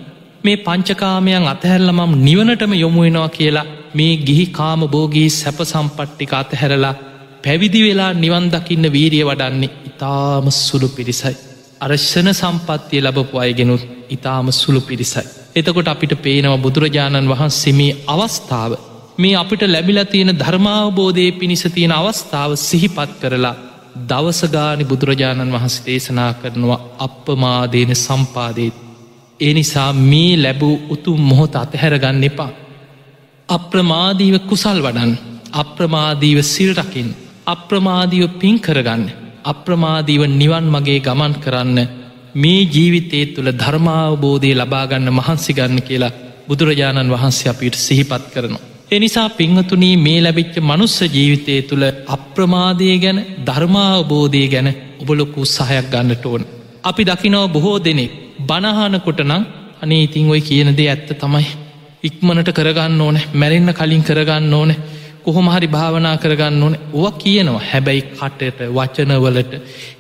Speaker 1: මේ පංචකාමයන් අතහැරලමම් නිවනටම යොමුවෙනවා කියලා මේ ගිහි කාම බෝගී සැප සම්පට්ටික අතහැරලා පැවිදි වෙලා නිවන් දකින්න වීරිය වඩන්නේ ඉතාම සුළු පිරිසයි. අරශ්ෂණ සම්පත්තිය ලබපු අයගෙනුත් ඉතාම සුළු පිරිසයි. එතකොට අපිට පේනව බුදුරජාණන් වහන්සේමේ අවස්ථාව මේ අපිට ලැබිල තියෙන ධර්මාවබෝධය පිණිස තියෙන අවස්ථාව සිහිපත් කරලා දවසගානි බුදුරජාණන් වහන්ස දේශනා කරනවා අපපමාදේන සම්පාදේත්. ඒ නිසා මේ ලැබූ උතුම් මොහොත අතහැරගන්න එපා. අප්‍රමාදීව කුසල් වඩන් අප්‍රමාදීව සිල්රකින් අප්‍රමාදීව පින් කරගන්න අප්‍රමාදීව නිවන් මගේ ගමන් කරන්න මේ ජීවිතේ තුළ ධර්මාවබෝධය ලබාගන්න මහන්සිගන්න කියලා බුදුරජාණන් වහන්සේ අපිට සිහිපත් කරනවා. එනිසා පිංහතුනී මේ ලැබිච්ච මනුස්ස ජීවිතය තුළ අප්‍රමාදය ගැන ධර්මාවබෝධය ගැන ඔබලොකු උත්සාහයක් ගන්නට ඕන. අපි දකිනව බොහෝ දෙනෙක් බණහනකොට නම් අනේ ඉතිං ඔයි කියනදේ ඇත්ත තමයි. ඉක්මනට කරගන්න ඕන මැරෙන්න්න කලින් කරගන්න ඕන කොහොම හරි භාවනා කරගන්න ඕන. ඕ කියනවා හැබැයි කටට වචනවලට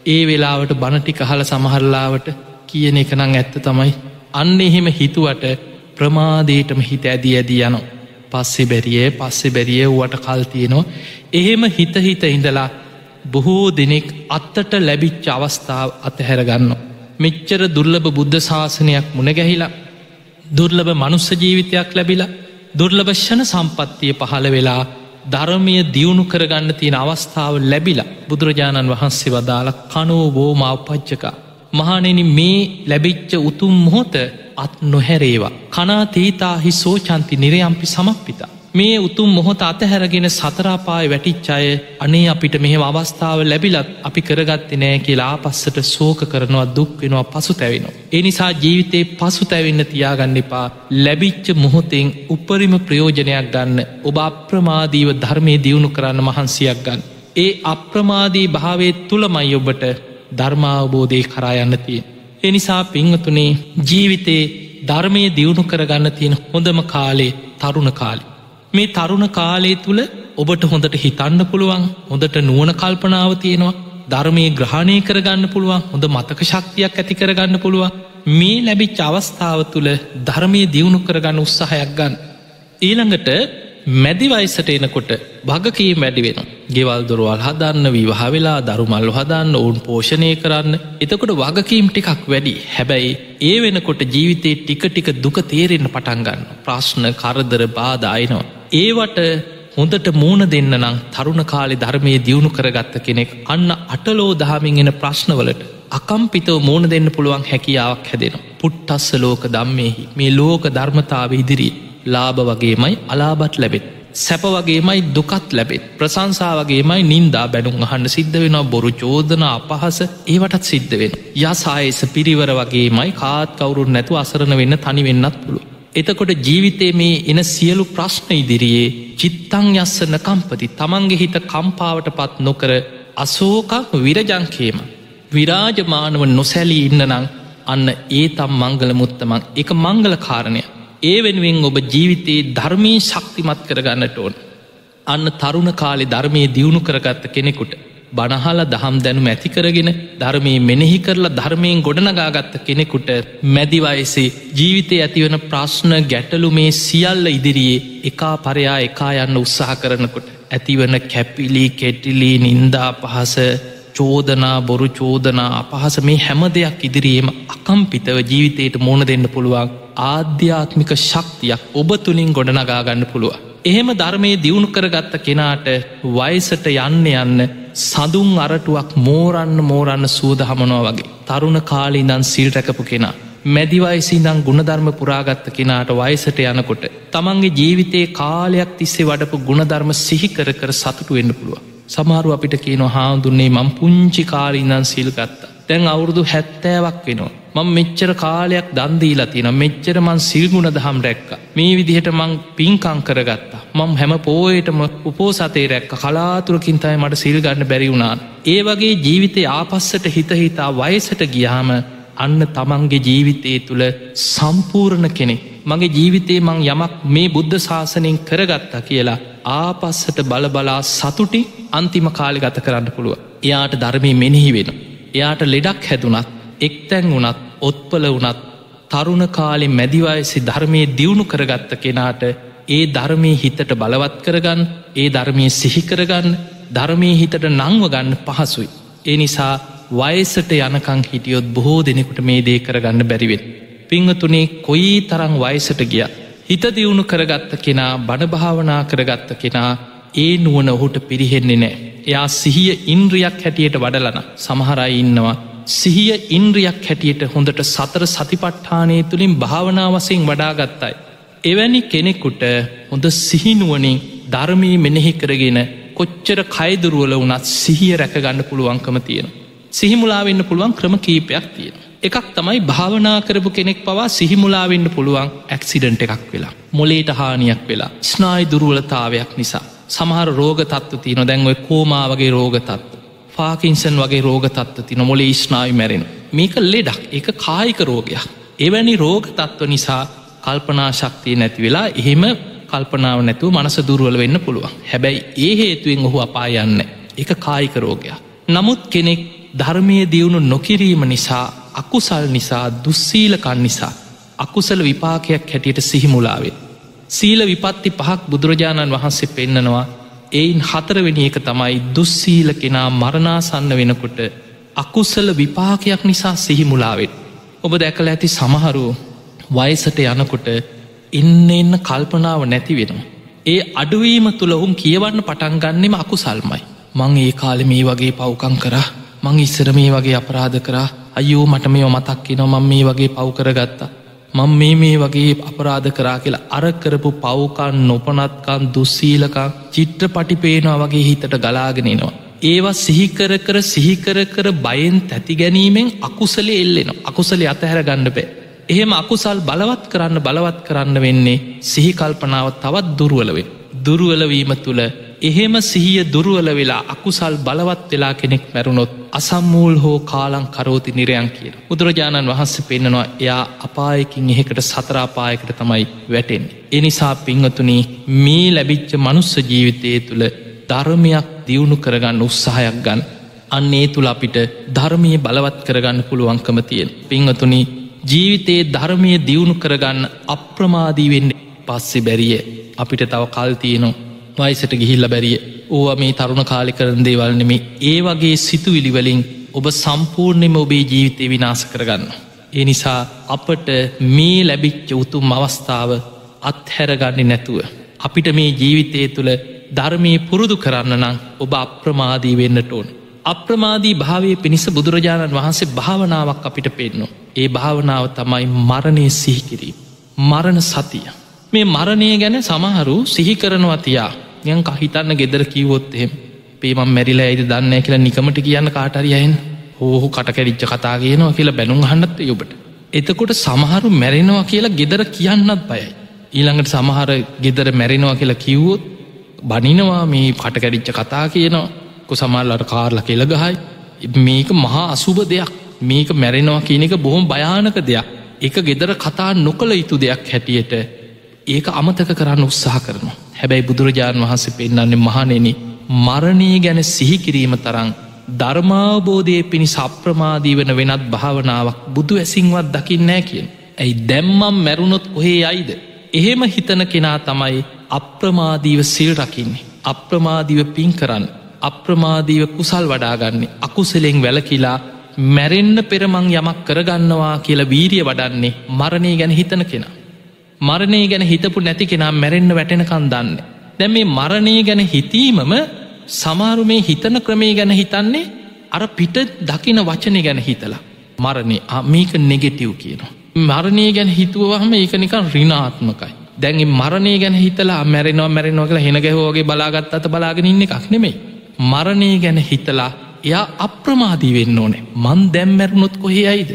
Speaker 1: ඒ වෙලාවට බණටික හල සමහරලාවට කියන එක නං ඇත්ත තමයි. අන්න එහෙම හිතුවට ප්‍රමාදයටම හිත ඇදී ඇදී යනවා. පස්සෙ බැරිය පස්සෙ බැරිය වුවට කල් තියෙනවා. එහෙම හිතහිත ඉඳලා බොහෝ දෙනෙක් අත්තට ලැබිච්ච අවස්ථාව අතහැරගන්න. මෙච්චර දුර්ලභ බුද්ධ ශාසනයක් මුණගැහිලා දුර්ලභ මනුස්ස ජීවිතයක් ලැබිලා දුර්ලභෂණ සම්පත්තිය පහළ වෙලා ධර්මය දියුණු කරගන්න තියෙන අවස්ථාව ලැබිලා බුදුරජාණන් වහන්සේ වදාළ කනෝබෝ මවපච්චකා. මහනෙන මේ ලැබිච්ච උතුම් මොහොත අත් නොහැරේවා. කනා තීතාහි සෝචන්ති නිරයම්පි සමක්පිතා. මේ උතුම් මොහොත අතහැරගෙන සතරාපාය වැටිච්චාය අනේ අපිට මෙහෙම අවස්ථාව ලැබිලත් අපි කරගත්ති නෑ කියලා පස්සට සෝක කරනවා දුක් වෙනවා පසු තැවෙනවා. එනිසා ජීවිතේ පසු තැවෙන්න තියාගන්න එපා ලැබිච්ච මොහොතෙන් උපරිම ප්‍රයෝජනයක් ගන්න ඔබ අප්‍රමාදීව ධර්මය දියුණු කරන්න මහන්සියක් ගන්න. ඒ අප්‍රමාදී භාවේ තුළමයි ඔබට ධර්මාවබෝධය කරායන්න තිය. එනිසා පිංහතුනේ ජීවිතේ ධර්මය දියුණු කරගන්න තියෙන හොඳම කාලේ තරුණ කාලි. මේ තරුණ කාලය තුළ ඔබට හොඳට හිතන්න පුළුවන් හොඳට නුවන කල්පනාව තියෙනවා ධර්මය ග්‍රහණය කරගන්න පුළුවන් හොඳ මතක ශක්තියක් ඇති කරගන්න පුළුවන් මේ ලැබිච් අවස්ථාව තුළ ධර්මය දියුණු කරගන්න උත්සාහයක් ගන්න. ඊළඟට මැදිවයිසට එනකොට වගකී මැඩි වෙන. ගෙවල් දොරවල් හදන්න විවාහ වෙලා දරුමල්ල හදන්න ඔවුන් පෝෂණය කරන්න එතකොට වගකීම් ටිකක් වැඩි හැබැයි ඒ වෙනකොට ජීවිතේ ටික ටික දුක තේරෙන්න පටන්ගන්න ප්‍රශ්න කරදර බාධායනවා. ඒවට හොඳට මූුණ දෙන්න නම් තරුණ කාලි ධර්මය දියුණු කරගත්ත කෙනෙක් අන්න අටලෝ දහමින් එන ප්‍රශ්නවලට අකම්පිතව මූුණ දෙන්න පුළුවන් හැකියාවක් හැදෙන. පුට්ටස්ස ලෝක දම්මෙහි මේ ලෝක ධර්මතාව ඉදිරී ලාභ වගේමයි අලාබත් ලැබෙත්. සැප වගේමයි දුකත් ලැබෙත් ප්‍රසංසා වගේමයි නින්දා බැනුම් අහන්න සිද්ධ වෙන බොරු චෝදන අපහස ඒවටත් සිද්ධ වෙන. යසායස පිරිවර වගේමයි කාත් කවුරුන් නැතු අසරණ වෙන්න තනි වෙන්නත් පුළුව. එතකොට ජීවිතේ මේ එන සියලු ප්‍රශ්න ඉදිරියේ චිත්තං යස්සන කම්පති තමන්ගේ හිත කම්පාවට පත් නොකර අසෝකක් විරජංකේම. විරාජමානව නොසැලී ඉන්න නං අන්න ඒ තම් මංගල මුත්තමං එක මංගල කාරණය. ඒ වෙනුවෙන් ඔබ ජීවිතයේ ධර්මී ශක්තිමත් කරගන්නට ඕන. අන්න තරුණ කාලෙ ධර්මය දියුණු කරගත්ත කෙනෙකුට. බණහල දහම් දැනුම ඇති කරගෙන ධර්මී මෙනෙහි කරලා ධර්මයෙන් ගොඩනගාගත්ත කෙනෙකුට මැදිවයසේ ජීවිතය ඇතිවන ප්‍රශ්න ගැටලු මේ සියල්ල ඉදිරියේ එකා පරයා එකා යන්න උත්සාහ කරනකොට ඇතිවන කැපිලි කෙටිලි නින්දා පහස චෝදනා බොරු චෝදනා අපහස මේ හැම දෙයක් ඉදිරියේම අකම්පිතව ජීවිතයට මුණ දෙන්න පුළුවන් ආධ්‍යාත්මික ශක්තියක් ඔබ තුළින් ගොඩනගාගන්න පුළුව. එහෙම ධර්මය දියුණු කරගත්ත කෙනාට වයිසට යන්න යන්න සඳුන් අරටුවක් මෝරන්න මෝරන්න සූද හමනෝ වගේ තරුණ කාලීදන් සිල් රැකපු කෙනා. මැදිවයිසිදං ගුණධර්ම පුරාගත්ත කෙනාට වයිසට යනකොට තමන්ගේ ජීවිතයේ කාලයක් තිස්සේ වඩපු ගුණධර්ම සිහිකර කර සතුටු වෙන්න පුළුව. සමාරු අපිට කියන හාමුදුන්නේ මං පුංචි කාලීදන් සිල් ගත්තා. තැන් අවුරුදු හැත්තෑවක් වෙනවා. මං මෙච්චර කාලයක් දන්දීලා තින මෙච්චර මන් සිල්ගුණ දහම් රැක්ක. මේ විදිහට මං පින්කං කරගත්තා. මං හැම පෝයටම උපෝසතේ රැක්ක කලාතුරකින් තයි මට සිල්ගන්න බැරි වුණාන්. ඒ වගේ ජීවිතය ආපස්සට හිතහිතා වයසට ගියාම අන්න තමන්ගේ ජීවිතයේ තුළ සම්පූර්ණ කෙනෙ. මගේ ජීවිතේ මං යමක් මේ බුද්ධ ශාසනයෙන් කරගත්තා කියලා ආපස්සට බලබලා සතුටි අන්තිම කාලි ගත කරන්න පුළුව. එයාට ධර්මය මෙනෙහි වෙන. එයාට ලෙඩක් හැදුනත් එක්තැන් වනත් ඔත්පල වනත් තරුණ කාලෙ මැදිවයසි ධර්මය දියුණු කරගත්ත කෙනාට ඒ ධර්මය හිතට බලවත් කරගන්න ඒ ධර්මය සිහිකරගන්න ධර්මය හිතට නංව ගන්න පහසුයි. ඒ නිසා වයසට යනකං හිටියොත් බොහෝ දෙනෙකුට මේ දේ කරගන්න බැරිවෙන්. පිංහතුනේ කොයි තරං වයසට ගිය. හිත දියුණු කරගත්ත කෙනා බඩභාවනා කරගත්ත කෙනා ඒ නුවන ඔහුට පිරිහෙන්නේ නෑ. එයා සිහිය ඉන්ද්‍රියක් හැටියට වඩලන සමහරයි ඉන්නවා සිහිය ඉන්ද්‍රියක් හැටියට හොඳට සතර සතිපට්ඨානය තුළින් භාවනාවසයෙන් වඩාගත්තයි. එවැනි කෙනෙකුට හොඳ සිහිනුවනින් ධර්මී මෙනෙහි කරගෙන කොච්චර කයිදුරුවල වනත් සිහිය රැකගන්න පුළුවන්කම තියෙන. සිහිමුලාවෙන්න පුළුවන් ක්‍රම කීපයක් තියෙන. එකක් තමයි භාවනා කරපු කෙනෙක් පවා සිහිමුලාවෙන්න පුළුවන් ඇක්සිඩන්ට එකක් වෙලා. මොලේට හානියක් වෙලා ස්නායි දුරුවලතාවයක් නිසා. සමහර රෝග තත්ව තියන දැන්ව කෝමාවගේ රෝගතත්ව. පාකින්සන් වගේ රෝගතත්ව තින මොල ස්නායි මැරෙන. මේක ලෙඩක් එක කායික රෝගයක්. එවැනි රෝග තත්ව නිසා කල්පනා ශක්තිය නැති වෙලා එහෙම කල්පනාව නැතුව මනස දුරුවල වෙන්න පුළුවන් හැබැයි ඒ හේතුවෙන් ඔහු අපා යන්න එක කායික රෝගයක්. නමුත් කෙනෙක් ධර්මය දියුණු නොකිරීම නිසා අකුසල් නිසා දුස්සීලකන් නිසා අකුසල විපාකයක් හැටියට සිහිමුලාවේ. සීල විපත්ති පහක් බුදුරජාණන් වහන්සේ පෙන්නනවා එයින් හතරවෙනි එක තමයි දුස්සීල කෙනා මරණාසන්න වෙනකොට අකුස්සල විපාකයක් නිසා සිහිමුලාවෙන්. ඔබ දැකල ඇති සමහරු වයසට යනකොට එන්න එන්න කල්පනාව නැති වෙනවා. ඒ අඩුවීම තුළ ඔහුම් කියවන්න පටන්ගන්නෙම අකුසල්මයි. මං ඒ කාලෙ මේ වගේ පව්කං කරා මං ඉස්සර මේ වගේ අපරාධ කරා අයෝ මට මේ මතක් කියෙන මං මේ වගේ පව් කරගත්තා. මං මේ මේ වගේ අපරාධ කරා කියලා අරකරපු පව්කන් නොපනත්කන් දුස්සීලකං චිත්‍ර පටිපේනවා වගේ හිතට ගලාගෙනෙනවා. ඒවා සිහිකර කර සිහිකර කර බයෙන් තැති ගැනීමෙන් අකුසලේ එල්ලෙන අකුසලේ අතහැර ගණ්ඩ පෑ. එහෙම අකුසල් බලවත් කරන්න බලවත් කරන්න වෙන්නේ සිහිකල්පනාව තවත් දුරුවලවෙන්. දුරුවලවීම තුළ එහෙම සිහිය දුරුවල වෙලා අකුසල් බලවත් වෙලා කෙනෙක් මැරුණොත් අසම්මූල් හෝ කාලං කරෝති නිරයන් කියන. බුදුරජාණන් වහන්ස පෙන්න්නනවා එයා අපායකින් එහෙකට සතරාපායකට තමයි වැටෙන්. එනිසා පිංහතුනී මේ ලැබිච්ච මනුස්ස ජීවිතය තුළ ධර්මයක් දියුණු කරගන්න උත්සාහයක් ගන්න. අන්නේ තුළ අපිට ධර්මය බලවත් කරගන්න පුළුවන්කම තියෙන්. පිංහතුනි ජීවිතයේ ධර්මය දියුණු කරගන්න අප්‍රමාදී වෙන්න පස්සෙ බැරිය අපිට තව කල්තියනවා වයිසට ගිහිල්ල බැරිය ඕව මේ තරුණ කාලි කරන දේවල්නෙමේ ඒ වගේ සිතුවිලිවලින් ඔබ සම්පූර්ණයම ඔබේ ජීවිතය විනාස කරගන්න. ඒ නිසා අපට මේ ලැබිච්ච උතුම් අවස්ථාව අත්හැරගන්න නැතුව. අපිට මේ ජීවිතය තුළ ධර්මය පුරුදු කරන්න නම් ඔබ අප්‍රමාදී වෙන්නට ඕන්. අප්‍රමාදී භාවය පිණිස බුදුරජාණන් වහන්සේ භාවනාවක් අපිට පෙන්නවා. ඒ භාවනාව තමයි මරණය සිහිකිරීම. මරණ සතිය. මේ මරණය ගැන සමහරු සිහි කරනවතියා යන් කහිතන්න ගෙදර කිවොත් එහෙම. පේමම් මැරිලා ඇයිද දන්න කියලා නිකමට කියන්න කාටරියයෙන් හෝහු කටකැරිච්ච කතා කියනවා කියලා බැනුම් හන්නත් යොබට. එතකොට සමහරු මැරෙනවා කියලා ගෙදර කියන්නත් බයයි. ඊළඟට සමහර ගෙදර මැරෙනවා කියලා කිව්වොත් බනිනවා මේ කටකැරිච්ච කතා කියනවා. කො සමල්ලට කාර්ල කෙළ ගහයි. මේක මහා අසුභ දෙයක්. මේක මැරෙනවා කියන එක බොහොම භයානක දෙයක්. එක ගෙදර කතා නොකළ යුතු දෙයක් හැටියට ඒක අමතක කරන්න උත්සාහ කරනවා හැබැයි බුදුරජාණන් වහන්සේ පෙන්න්නන්නේ මහනෙන මරණී ගැන සිහිකිරීම තරං ධර්මාවබෝධය පිණි සප්‍රමාදී වන වෙනත් භාවනාවක් බුදු ඇසිංවත් දකින්නෑ කියෙන්. ඇයි දැම්මම් මැරුණොත් ඔහේ අයිද. එහෙම හිතන කෙනා තමයි අප්‍රමාදීව සිල් රකින්නේ. අප්‍රමාදිව පින් කරන්න. අප්‍රමාදීව කුසල් වඩාගන්නේ අකුසලෙෙන් වැලකිලා මැරෙන්න්න පෙරමං යමක් කරගන්නවා කියලා වීරිය වඩන්නේ මරණය ගැන හිතන කෙනා. මරණය ගැන හිතපු නැති කෙනා මැරෙන්න්න වැටෙනකන් දන්න. දැ මේ මරණය ගැන හිතීමම සමාරු මේ හිතන ක්‍රමේ ගැන හිතන්නේ අර පිට දකින වචනය ගැන හිතලා. මරණය මේක නෙගෙටව් කියනවා. මරණය ගැන හිතුවහම ඒක නිකන් රිනාත්මකයි. දැන්ගේ මරණය ගැන හිතලා මැරෙනවා මැරෙනවා කියලා හෙනගැහෝගේ බලාගත් අත බලාගෙන ඉන්න එකක් නෙමේ. මරණය ගැන හිතලා එයා අප්‍රමාදී වෙන්න ඕනේ මන් දැම්මැරුණොත් කොහේ අයිද.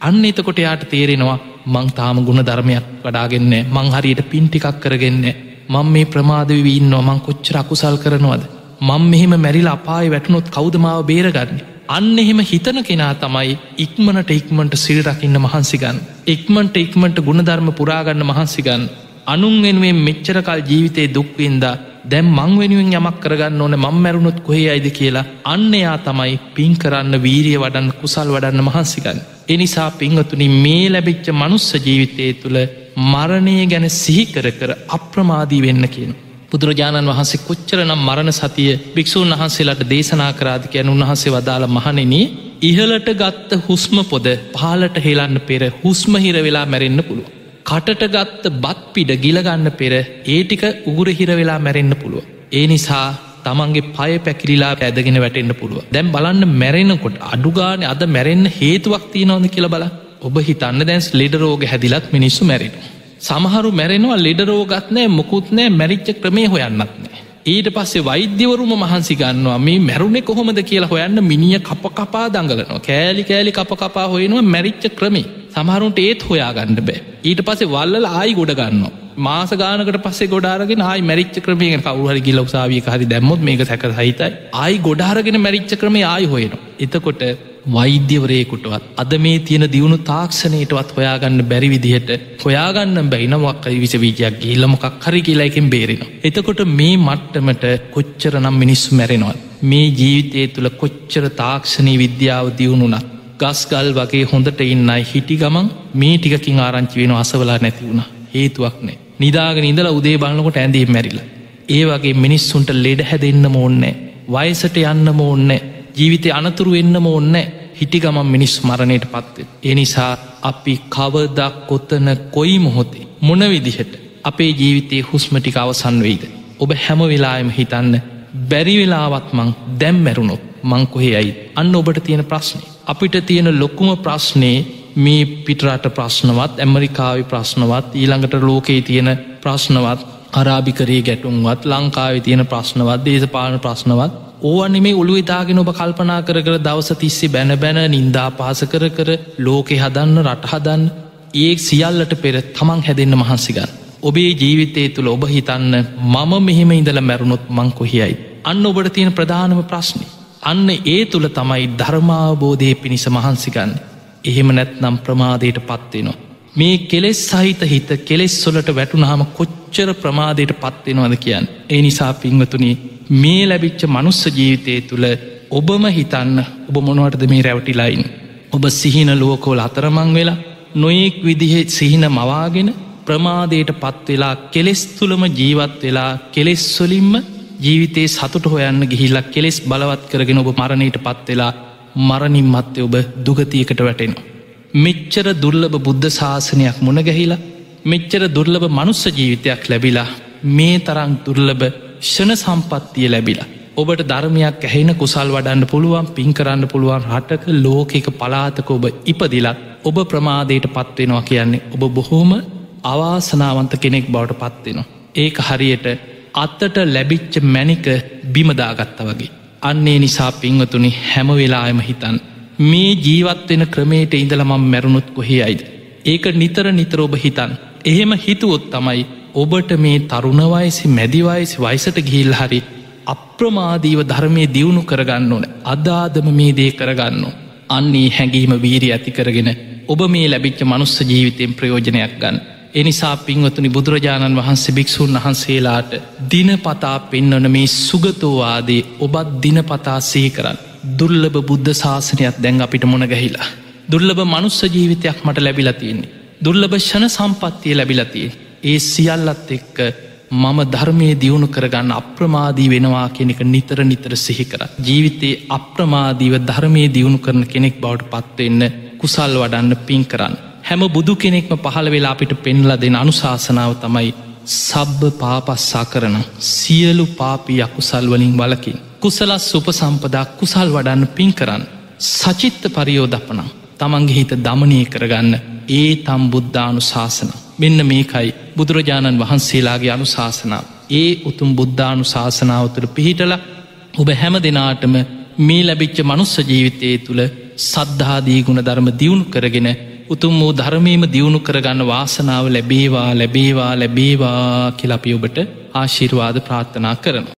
Speaker 1: අන්න එතකොට යාට තේරෙනවා මං තාම ගුණ ධර්මයක් වඩාගෙන්නේ මංහරියට පින්ටිකක් කරගෙන්නේ මං මේ ප්‍රමාදවීන්න මං කොච්චර අකුසල් කරනවද. මං මෙහෙම මැරිලා අපායි වැටනොත් කෞදමාව බේරගන්න. අන්න එහෙම හිතන කෙනා තමයි ඉක්මනට ඉක්මට සිල් රකින්න මහන්සිගන්. ඉක්මට ඉක්මට ගුණධර්ම පුරාගන්න මහන්සිගන්. අනුන් වෙනුවෙන් මෙච්චරකල් ජීවිතයේ දුක්වින්දා දැම් මං වෙනුවෙන් යමක් කරගන්න ඕන මං මැරුණුත් කොහේ අයිද කියලා අන්න එයා තමයි පින් කරන්න වීරිය වඩන්න කුසල් වඩන්න මහන්සිකන්. එනිසා පිංහතුනි මේ ලැබිච්ච මනුස්ස ජීවිතය තුළ මරණය ගැන සිහිකර කර අප්‍රමාදී වෙන්න කියන. බුදුරජාණන් වහන්සේ කොච්චර නම් මරණ සතිය භික්‍ෂූන් වහන්සේලාට දේශනා කරාධ යන උන්වහන්සේ වදාළ මහනෙන ඉහලට ගත්ත හුස්ම පොද පාලට හෙලන්න පෙර හුස්ම හිර වෙලා මැරෙන්න්න පුළුව. කටට ගත්ත බත් පිඩ ගිලගන්න පෙර ඒටික උගුර හිර වෙලා මැරෙන්න්න පුළුව. ඒ නිසා තමන්ගේ පය පැකිරිලා ඇදගෙන වැටෙන්න්න පුළුව දැම් බලන්න මැරෙනකොට අඩුගාන අද මැරෙන්න්න හේතුවක් තියනවද කියල බල ඔබ හිතන්න දැන්ස් ලෙඩරෝග හැදිලත් මිනිස්සු මැරෙන. සමහරු මැරෙනවා ලෙඩරෝගත්නෑ මුකුත්නෑ මැරිච්ච ක්‍රමේ හොයන්නත්නෑ. ඊට පස්සේ වෛද්‍යවරුම මහන්සි ගන්නවා මේ මැරුණෙ කොහොමද කියලා හොයන්න මිනිිය කප කපා දඟලනවා. කෑලි කෑලි කප කපා හොයනවා මැරිච්ච ක්‍රමේ. සමහරුන්ට ඒත් හොයාගන්න බෑ. ඊට පසේ වල්ල ආයි ගොඩ ගන්න මාස ගානකට පස්සේ ගොඩාරගෙන ආයි මැරිච්ච ක්‍රමය කවුහරි ගිල උසාවිය හරි දැම්මොත් මේක සැක සහිතයි ආයි ගොඩාරගෙන මැරිච්ච ක්‍රමේ ආයි හොයනවා. එතකොට වෛද්‍යවරයකුටවත් අද මේ තියෙන දියුණු තාක්ෂණයටවත් හොයාගන්න බැරි විදිහට හොයාගන්න බැයිනමක් විස වීජයක් ගිල්ලමොකක් හරි කියලා එකින් බේරෙන. එතකොට මේ මට්ටමට කොච්චර නම් මිනිස්සු මැරෙනවත්. මේ ජීවිතය තුළ කොච්චර තාක්ෂණී විද්‍යාව දියුණුනත් ගස්ගල් වගේ හොඳට ඉන්නයි හිටි ගමන් මේ ටිකකින් ආරංචි වෙන අසවලා නැති වුණ. හේතුවක් නෑ. නිදාගෙන ඉඳලා උදේ බලන්නකොට ඇඳේ මැරිල. ඒ වගේ මිනිස්සුන්ට ලෙඩ හැදෙන්න්න මෝන්නෑ වයසට යන්න මෝන්නෑ ජීවිතය අනතුරු වෙන්න මෝන්න හිටි ගමන් මිනිස් මරණයට පත්ව ඒ නිසා අපි කවදක් කොත්තන කොයි මොහොතේ මොන විදිහට අපේ ජීවිතයේ හුස්මටික අවසන් වෙයිද? ඔබ හැම වෙලායම හිතන්න බැරි වෙලාවත් මං දැම් මැරුණොත් මංකොහේ අයි අන්න ඔබට තියෙන ප්‍රශ්නය අපිට තියෙන ලොකුම ප්‍රශ්නය මේ පිටරට ප්‍රශ්නවත් ඇමරිකාවි ප්‍රශ්නවත් ඊළඟට ලෝකයේ තියෙන ප්‍රශ්නවත් අරාභිකරේ ගැටුම්වත් ලංකාවේ තියෙන ප්‍රශ්නවත් දේශපාලන ප්‍රශ්නවත් ඕවන්නේ මේ ඔළු ඉතාගෙන ඔබ කල්පනා කර කර දවස තිස්සේ බැන බැන නින්දා පාස කර කර ලෝකෙ හදන්න රට හදන්න ඒ සියල්ලට පෙර තමන් හැදෙන්න්න මහන්සිගන්න. ඔබේ ජීවිතය තුළ ඔබ හිතන්න මම මෙහෙම ඉඳල මැරුණොත් මංකොහියයි. අන්න ඔබට තියෙන ප්‍රධානම ප්‍රශ්නය. අන්න ඒ තුළ තමයි ධර්මාවබෝධය පිණිස මහන්සිගන්න. එහෙම නැත්නම් ප්‍රමාදයට පත්වෙනවා. මේ කෙලෙස් සහිත හිත කෙලෙස් සොලට වැටුනහම කොච්චර ප්‍රමාදයට පත්වෙනවද කියන්න. ඒ නිසා පින්වතුනි මේ ලැබිච්ච මනුස්ස ජීවිතය තුළ ඔබම හිතන්න ඔබ මොනවටද මේ රැවටිලයින්. ඔබ සිහින ලෝකෝල අතරමං වෙලා නොයෙක් විදිහෙත් සිහින මවාගෙන ප්‍රමාදයට පත්වෙලා කෙලෙස් තුළම ජීවත් වෙලා කෙලෙස්වලින්ම ජීවිතයේ සතුට හොයන්න ගිහිල්ලක් කෙලෙස් බලවත් කරගෙන ඔබ මරණයට පත්වෙලා මරණින් මත්තය ඔබ දුගතියකට වැටෙනවා. මෙච්චර දුර්ලභ බුද්ධ ශාසනයක් මුණගැහිලා මෙච්චර දුර්ලභ මනුස්ස ජීවිතයක් ලැබිලා මේ තරං දුර්ලභ ෂණ සම්පත්තිය ලැබිලා. ඔබට ධර්මයක් ඇහෙන කුසල් වඩන්න පුළුවන් පින් කරන්න පුළුවන් රටක ලෝකෙක පලාතක ඔබ ඉපදිලත් ඔබ ප්‍රමාදයට පත්වෙනවා කියන්නේ ඔබ බොහෝම අවාසනාවන්ත කෙනෙක් බවට පත්වෙනවා. ඒක හරියට අත්තට ලැබිච්ච මැනික බිමදාගත්ත වගේ. අන්නේ නිසා පින්වතුනි හැම වෙලායම හිතන්. මේ ජීවත්වෙන ක්‍රමේට ඉඳලමම් මැරුණුත් කොහේ අයිද. ඒක නිතර නිතර ඔබ හිතන්. එහෙම හිතුවොත් තමයි ඔබට මේ තරුණවයිසි මැදිවයිසි වයිසට ගිහිල් හරි අප්‍රමාදීව ධර්මය දියුණු කරගන්න ඕන අදාදම මේ දේ කරගන්න. අන්නේ හැඟීම වීරී ඇති කරගෙන ඔබ මේ ලැබිච්ච මනුස්ස ජීවිතයෙන් ප්‍රයෝජනයක් ගන්න. එනිසා පින්වතුනි බුදුරජාණන් වහන්සේ භික්‍ෂූන් වහන්සේලාට දිනපතා පෙන්වන මේ සුගතෝවාදේ ඔබත් දිනපතා සේ කරන්න. දුර්ලභ බුද්ධ ශාසනයක් දැන් අපිට මොනගැහිලා. දුර්ලභ මනුස්ස ජීවිතයක් මට ලැබිලතියන්නේ. දුර්ලභ ෂණ සම්පත්තිය ලැබිලතිය. ඒ සියල්ලත් එක්ක මම ධර්මය දියුණු කරගන්න අප්‍රමාදී වෙනවා කෙනෙක නිතර නිතර සිහි කර. ජීවිතයේ අප්‍රමාදීව ධර්මය දියුණු කරන කෙනෙක් බවට පත්වවෙන්න කුසල් වඩන්න පින් කරන්න. හැම බුදු කෙනෙක්ම පහළ වෙලා අපිට පෙන්ල දෙන අනුශාසනාව තමයි සබ්බ පාපස්සා කරන සියලු පාපී අකුසල්වලින් වලකින්. කුසලස් උපසම්පදා කුසල් වඩන්න පින් කරන්න. සචිත්ත පරියෝදපනං තමන්ගේ හිත දමනය කරගන්න ඒ තම් බුද්ධානු ශාසන. මෙන්න මේකයි බුදුරජාණන් වහන්සේලාගේ අනුශාසනාව. ඒ උතුම් බුද්ධානු ශාසනාව තුළ පිහිටල ඔබ හැම දෙනාටම මේ ලැබිච්ච මනුස්ස ජීවිතයේ තුළ සද්ධාදී ගුණ ධර්ම දියුණු කරගෙන උතුම් වූ ධර්මීම දියුණු කරගන්න වාසනාව ලැබේවා ලැබේවා ලැබේවා කියලපි ඔබට ආශිර්වාද ප්‍රාර්ථනා කරන.